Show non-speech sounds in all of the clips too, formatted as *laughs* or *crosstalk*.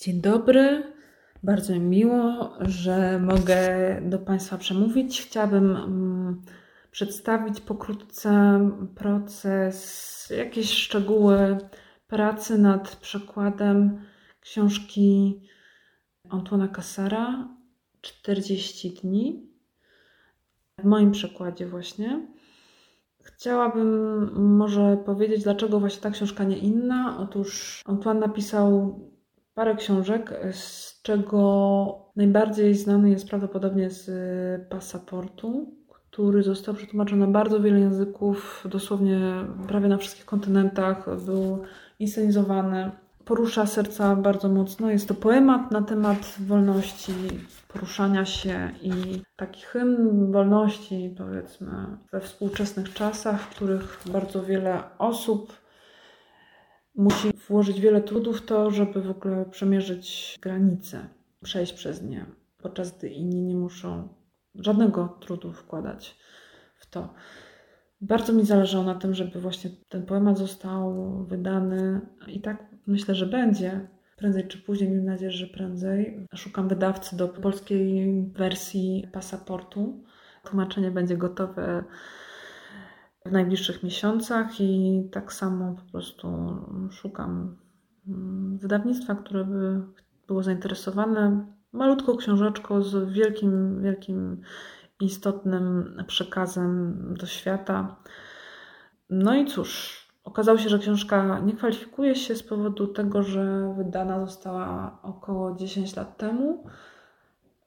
Dzień dobry. Bardzo mi miło, że mogę do Państwa przemówić. Chciałabym mm, przedstawić pokrótce proces, jakieś szczegóły pracy nad przekładem książki Antoana Cassara 40 dni. W moim przekładzie właśnie. Chciałabym może powiedzieć, dlaczego właśnie ta książka nie inna. Otóż Antoine napisał parę książek, z czego najbardziej znany jest prawdopodobnie z Pasaportu, który został przetłumaczony na bardzo wiele języków, dosłownie prawie na wszystkich kontynentach, był inscenizowany. Porusza serca bardzo mocno. Jest to poemat na temat wolności, poruszania się i taki hymn wolności, powiedzmy, we współczesnych czasach, w których bardzo wiele osób musi włożyć wiele trudu w to, żeby w ogóle przemierzyć granice, przejść przez nie, podczas gdy inni nie muszą żadnego trudu wkładać w to. Bardzo mi zależało na tym, żeby właśnie ten poemat został wydany i tak myślę, że będzie. Prędzej czy później, mam nadzieję, że prędzej. Szukam wydawcy do polskiej wersji pasaportu. Tłumaczenie będzie gotowe w najbliższych miesiącach i tak samo po prostu szukam mm, wydawnictwa, które by było zainteresowane malutką książeczką z wielkim, wielkim istotnym przekazem do świata. No i cóż, okazało się, że książka nie kwalifikuje się z powodu tego, że wydana została około 10 lat temu,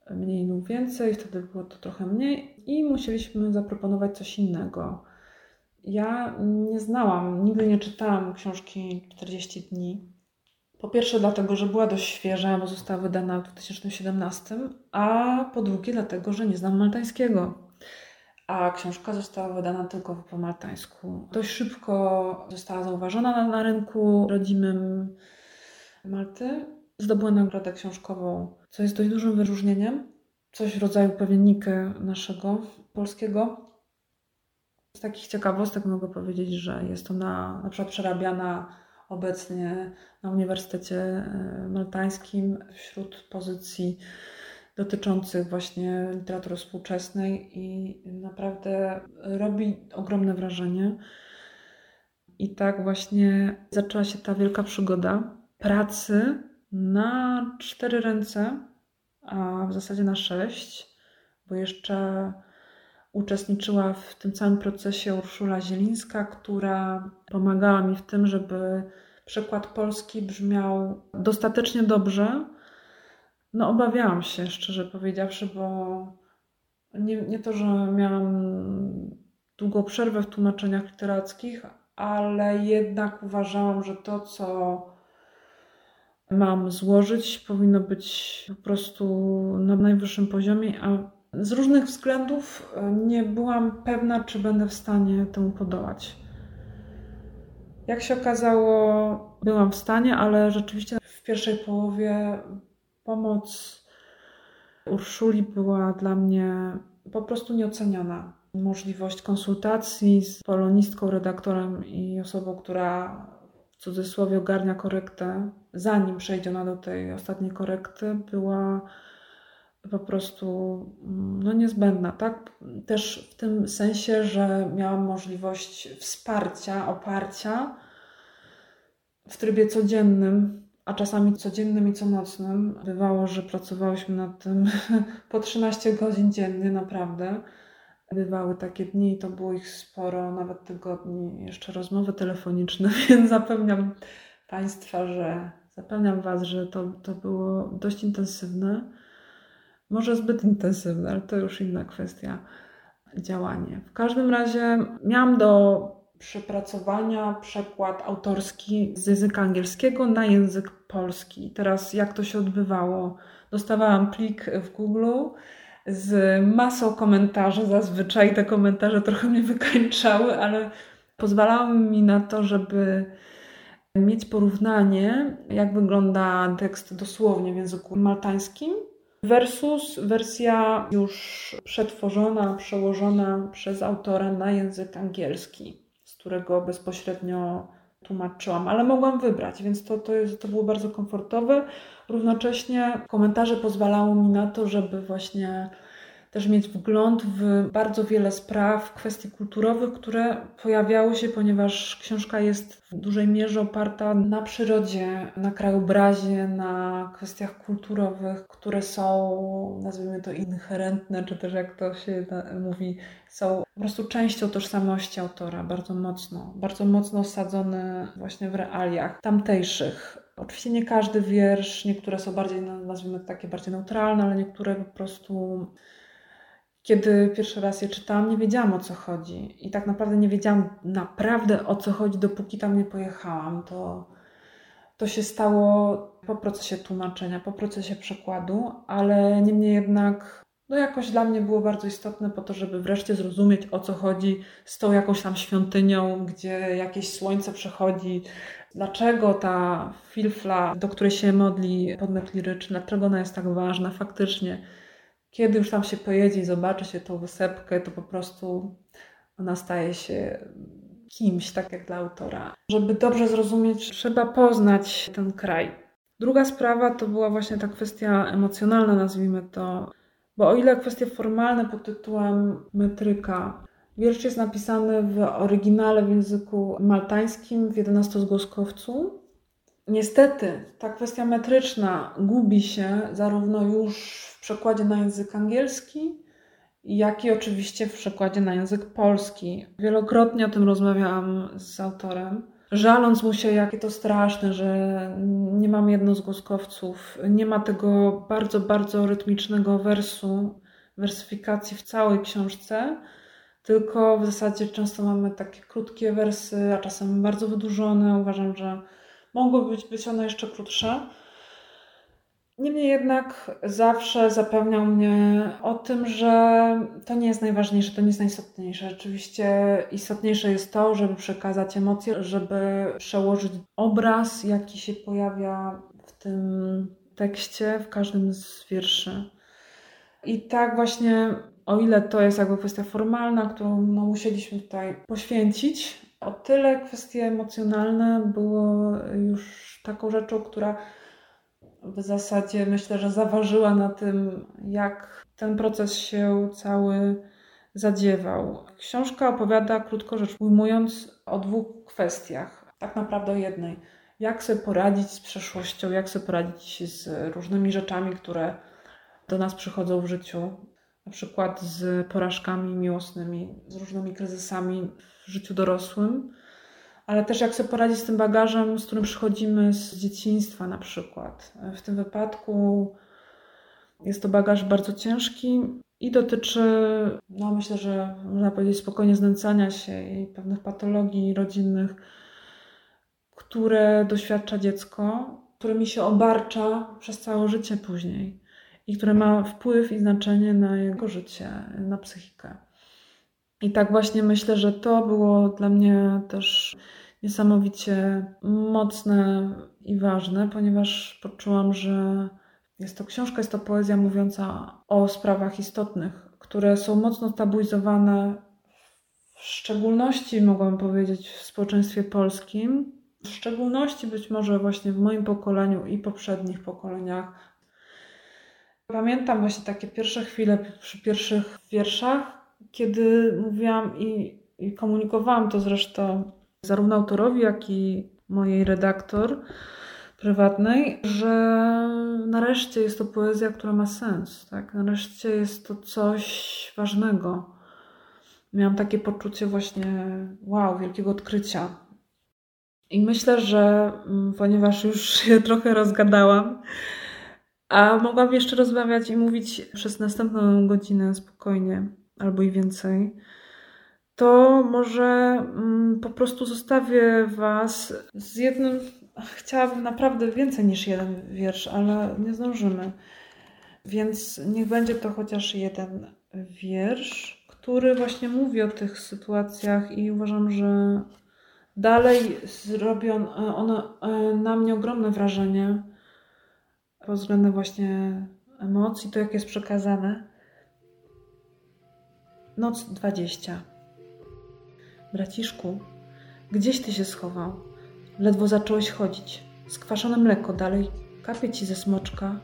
mniej lub więcej, wtedy było to trochę mniej i musieliśmy zaproponować coś innego. Ja nie znałam, nigdy nie czytałam książki 40 dni. Po pierwsze, dlatego, że była dość świeża, bo została wydana w 2017, a po drugie, dlatego, że nie znam maltańskiego. A książka została wydana tylko po maltańsku. Dość szybko została zauważona na, na rynku rodzimym Malty. Zdobyła nagrodę książkową, co jest dość dużym wyróżnieniem. Coś w rodzaju pewnikę naszego polskiego. Z takich ciekawostek mogę powiedzieć, że jest ona na przykład przerabiana obecnie na Uniwersytecie e, Maltańskim wśród pozycji dotyczących właśnie literatury współczesnej i naprawdę robi ogromne wrażenie. I tak właśnie zaczęła się ta wielka przygoda pracy na cztery ręce, a w zasadzie na sześć, bo jeszcze uczestniczyła w tym całym procesie Urszula Zielińska, która pomagała mi w tym, żeby przekład polski brzmiał dostatecznie dobrze. No, obawiałam się, szczerze powiedziawszy, bo nie, nie to, że miałam długą przerwę w tłumaczeniach literackich, ale jednak uważałam, że to, co mam złożyć, powinno być po prostu na najwyższym poziomie, a z różnych względów e, nie byłam pewna, czy będę w stanie temu podołać. Jak się okazało, byłam w stanie, ale rzeczywiście w pierwszej połowie pomoc Urszuli była dla mnie po prostu nieoceniona. Możliwość konsultacji z polonistką, redaktorem i osobą, która w cudzysłowie ogarnia korektę, zanim przejdzie ona do tej ostatniej korekty, była po prostu mm, no, niezbędna, tak? Też w tym sensie, że miałam możliwość wsparcia, oparcia w trybie codziennym, a czasami codziennym i co nocnym. Bywało, że pracowałyśmy nad tym *laughs* po 13 godzin dziennie, naprawdę. Bywały takie dni i to było ich sporo, nawet tygodni, jeszcze rozmowy telefoniczne, *laughs* więc zapewniam Państwa, że zapewniam Was, że to, to było dość intensywne. Może zbyt intensywne, ale to już inna kwestia działanie. W każdym razie miałam do przepracowania, przekład autorski z języka angielskiego na język polski. Teraz jak to się odbywało? Dostawałam plik w Google z masą komentarzy. Zazwyczaj te komentarze trochę mnie wykańczały, ale pozwalały mi na to, żeby mieć porównanie, jak wygląda tekst dosłownie w języku maltańskim versus wersja już przetworzona, przełożona przez autora na język angielski, z którego bezpośrednio tłumaczyłam, ale mogłam wybrać, więc to, to, jest, to było bardzo komfortowe. Równocześnie komentarze pozwalały mi na to, żeby właśnie też mieć wgląd w bardzo wiele spraw, kwestii kulturowych, które pojawiały się, ponieważ książka jest w dużej mierze oparta na przyrodzie, na krajobrazie, na kwestiach kulturowych, które są, nazwijmy to, inherentne, czy też jak to się mówi, są po prostu częścią tożsamości autora, bardzo mocno, bardzo mocno osadzone właśnie w realiach tamtejszych. Oczywiście nie każdy wiersz, niektóre są bardziej, nazwijmy to takie bardziej neutralne, ale niektóre po prostu kiedy pierwszy raz je czytałam, nie wiedziałam o co chodzi. I tak naprawdę nie wiedziałam naprawdę o co chodzi, dopóki tam nie pojechałam. To, to się stało po procesie tłumaczenia, po procesie przekładu, ale niemniej jednak no jakoś dla mnie było bardzo istotne po to, żeby wreszcie zrozumieć o co chodzi z tą jakąś tam świątynią, gdzie jakieś słońce przechodzi, dlaczego ta filfla, do której się modli podmiot liryczny, dlaczego ona jest tak ważna faktycznie kiedy już tam się pojedzie i zobaczy się tą wysepkę, to po prostu ona staje się kimś, tak jak dla autora. Żeby dobrze zrozumieć, trzeba poznać ten kraj. Druga sprawa to była właśnie ta kwestia emocjonalna, nazwijmy to, bo o ile kwestie formalne pod tytułem metryka, wiersz jest napisany w oryginale w języku maltańskim w 11-zgłoskowcu, Niestety, ta kwestia metryczna gubi się zarówno już w przekładzie na język angielski, jak i oczywiście w przekładzie na język polski. Wielokrotnie o tym rozmawiałam z autorem, żaląc mu się, jakie to straszne, że nie mam jednozgłoskowców, nie ma tego bardzo, bardzo rytmicznego wersu, wersyfikacji w całej książce, tylko w zasadzie często mamy takie krótkie wersy, a czasem bardzo wydłużone. Uważam, że Mogły być, one jeszcze krótsze. Niemniej jednak zawsze zapewniał mnie o tym, że to nie jest najważniejsze, to nie jest najistotniejsze. Rzeczywiście istotniejsze jest to, żeby przekazać emocje, żeby przełożyć obraz, jaki się pojawia w tym tekście, w każdym z wierszy. I tak właśnie, o ile to jest jakby kwestia formalna, którą no, musieliśmy tutaj poświęcić, o tyle kwestie emocjonalne było już taką rzeczą, która w zasadzie myślę, że zaważyła na tym, jak ten proces się cały zadziewał. Książka opowiada, krótko rzecz ujmując, o dwóch kwestiach, tak naprawdę o jednej. Jak sobie poradzić z przeszłością, jak sobie poradzić z różnymi rzeczami, które do nas przychodzą w życiu, na przykład z porażkami miłosnymi, z różnymi kryzysami w życiu dorosłym, ale też jak sobie poradzić z tym bagażem, z którym przychodzimy z dzieciństwa na przykład. W tym wypadku jest to bagaż bardzo ciężki i dotyczy, no myślę, że można powiedzieć spokojnie znęcania się i pewnych patologii rodzinnych, które doświadcza dziecko, którymi się obarcza przez całe życie później i które ma wpływ i znaczenie na jego życie, na psychikę. I tak właśnie myślę, że to było dla mnie też niesamowicie mocne i ważne, ponieważ poczułam, że jest to książka, jest to poezja mówiąca o sprawach istotnych, które są mocno tabuizowane, w szczególności mogłabym powiedzieć w społeczeństwie polskim, w szczególności być może właśnie w moim pokoleniu i poprzednich pokoleniach. Pamiętam właśnie takie pierwsze chwile przy pierwszych wierszach, kiedy mówiłam i, i komunikowałam to zresztą zarówno autorowi, jak i mojej redaktor prywatnej, że nareszcie jest to poezja, która ma sens. Tak? Nareszcie jest to coś ważnego. Miałam takie poczucie właśnie, wow, wielkiego odkrycia. I myślę, że mm, ponieważ już się trochę rozgadałam, a mogłam jeszcze rozmawiać i mówić przez następną godzinę spokojnie, albo i więcej, to może mm, po prostu zostawię Was z jednym. Chciałabym naprawdę więcej niż jeden wiersz, ale nie zdążymy. Więc niech będzie to chociaż jeden wiersz, który właśnie mówi o tych sytuacjach i uważam, że dalej zrobią one e, na mnie ogromne wrażenie pod względem właśnie emocji, to jak jest przekazane. Noc 20. Braciszku, gdzieś ty się schował? Ledwo zacząłeś chodzić. Skwaszone mleko dalej kapie ci ze smoczka,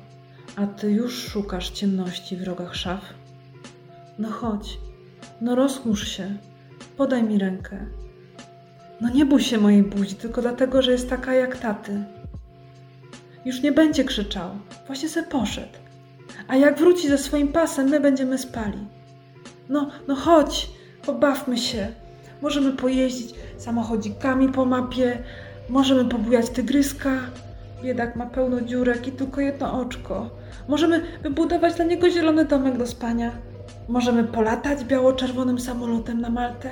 a ty już szukasz ciemności w rogach szaf. No chodź, no rozchmurz się, podaj mi rękę. No nie bój się mojej buzi, tylko dlatego, że jest taka jak taty. Już nie będzie krzyczał, właśnie se poszedł. A jak wróci ze swoim pasem, my będziemy spali. No, no chodź, pobawmy się. Możemy pojeździć samochodzikami po mapie, możemy pobujać tygryska. Biedak ma pełno dziurek i tylko jedno oczko. Możemy wybudować dla niego zielony domek do spania. Możemy polatać biało-czerwonym samolotem na Maltę.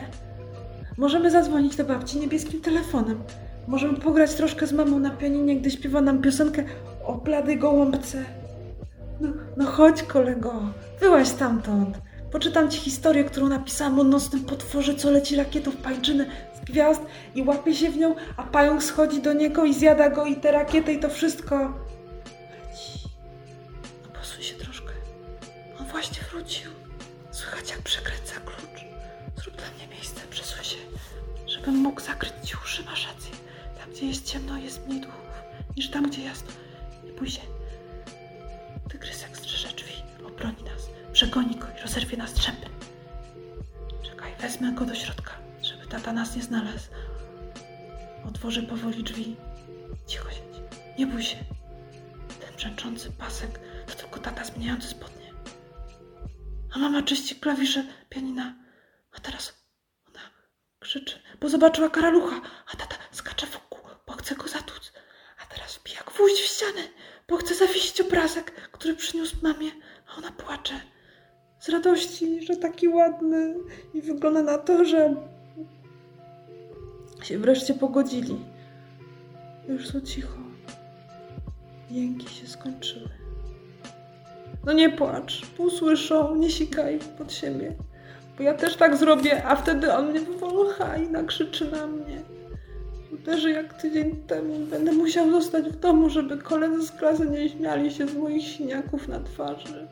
Możemy zadzwonić do babci niebieskim telefonem. Możemy pograć troszkę z mamą na pianinie, gdy śpiewa nam piosenkę o bladej gołąbce. No, no chodź, kolego, wyłaź stamtąd. Poczytam ci historię, którą napisałam o nocnym potworze, co leci rakietą w pańczynę z gwiazd i łapie się w nią, a pająk schodzi do niego i zjada go i tę rakietę i to wszystko. Leci. No posuń się troszkę. On właśnie wrócił. Słychać jak przekręca klucz. Zrób dla mnie miejsce, przesuń się, żebym mógł zakryć ci uszy, masz rację. Tam, gdzie jest ciemno, jest mniej duchów, niż tam, gdzie jasno. Nie bój się. Tygrysek strzeże drzwi, obroni nas, przegoni go i rozerwie nas drzępy. Czekaj, wezmę go do środka, żeby tata nas nie znalazł. Otworzę powoli drzwi. Cicho siedź, nie bój się. Ten brzęczący pasek to tylko tata zmieniający spodnie. A mama czyści klawisze pianina. A teraz ona krzyczy, bo zobaczyła karalucha, a tata skacze bo chce go zatłuc. A teraz wbija gwóźdź w ścianę, bo chce zawiesić obrazek, który przyniósł mamie, a ona płacze. Z radości, że taki ładny i wygląda na to, że się wreszcie pogodzili. Już są cicho. Jęki się skończyły. No nie płacz, usłyszą, nie sikaj pod siebie. Bo ja też tak zrobię, a wtedy on mnie wywącha i nakrzyczy na mnie. Uderzy jak tydzień temu. Będę musiał zostać w domu, żeby koledzy z klasy nie śmiali się z moich siniaków na twarzy.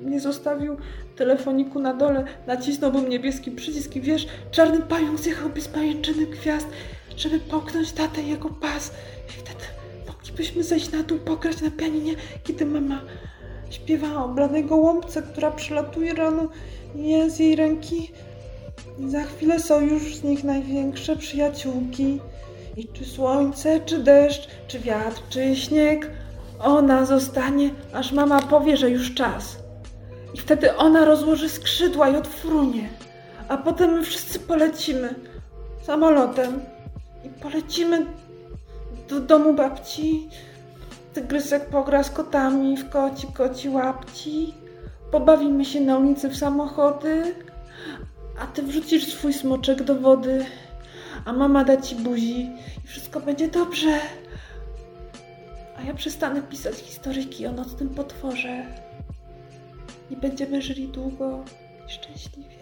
Nie zostawił telefoniku na dole, nacisnąłbym niebieski przycisk i wiesz, czarny pająk zjechałby z pajęczyny gwiazd, żeby poknąć tatę jego pas. I wtedy moglibyśmy zejść na dół, pograć na pianinie, kiedy mama śpiewa o bladej gołąbce, która przylatuje rano i z jej ręki. Za chwilę są już z nich największe przyjaciółki. I czy słońce, czy deszcz, czy wiatr, czy śnieg, ona zostanie, aż mama powie, że już czas. I wtedy ona rozłoży skrzydła i odfrunie. A potem my wszyscy polecimy samolotem. I polecimy do domu babci. Tygrysek pogra z kotami w koci koci łapci. Pobawimy się na ulicy w samochody. A ty wrzucisz swój smoczek do wody. A mama da ci buzi. I wszystko będzie dobrze. A ja przestanę pisać historyjki o nocnym potworze i będziemy żyli długo i szczęśliwie.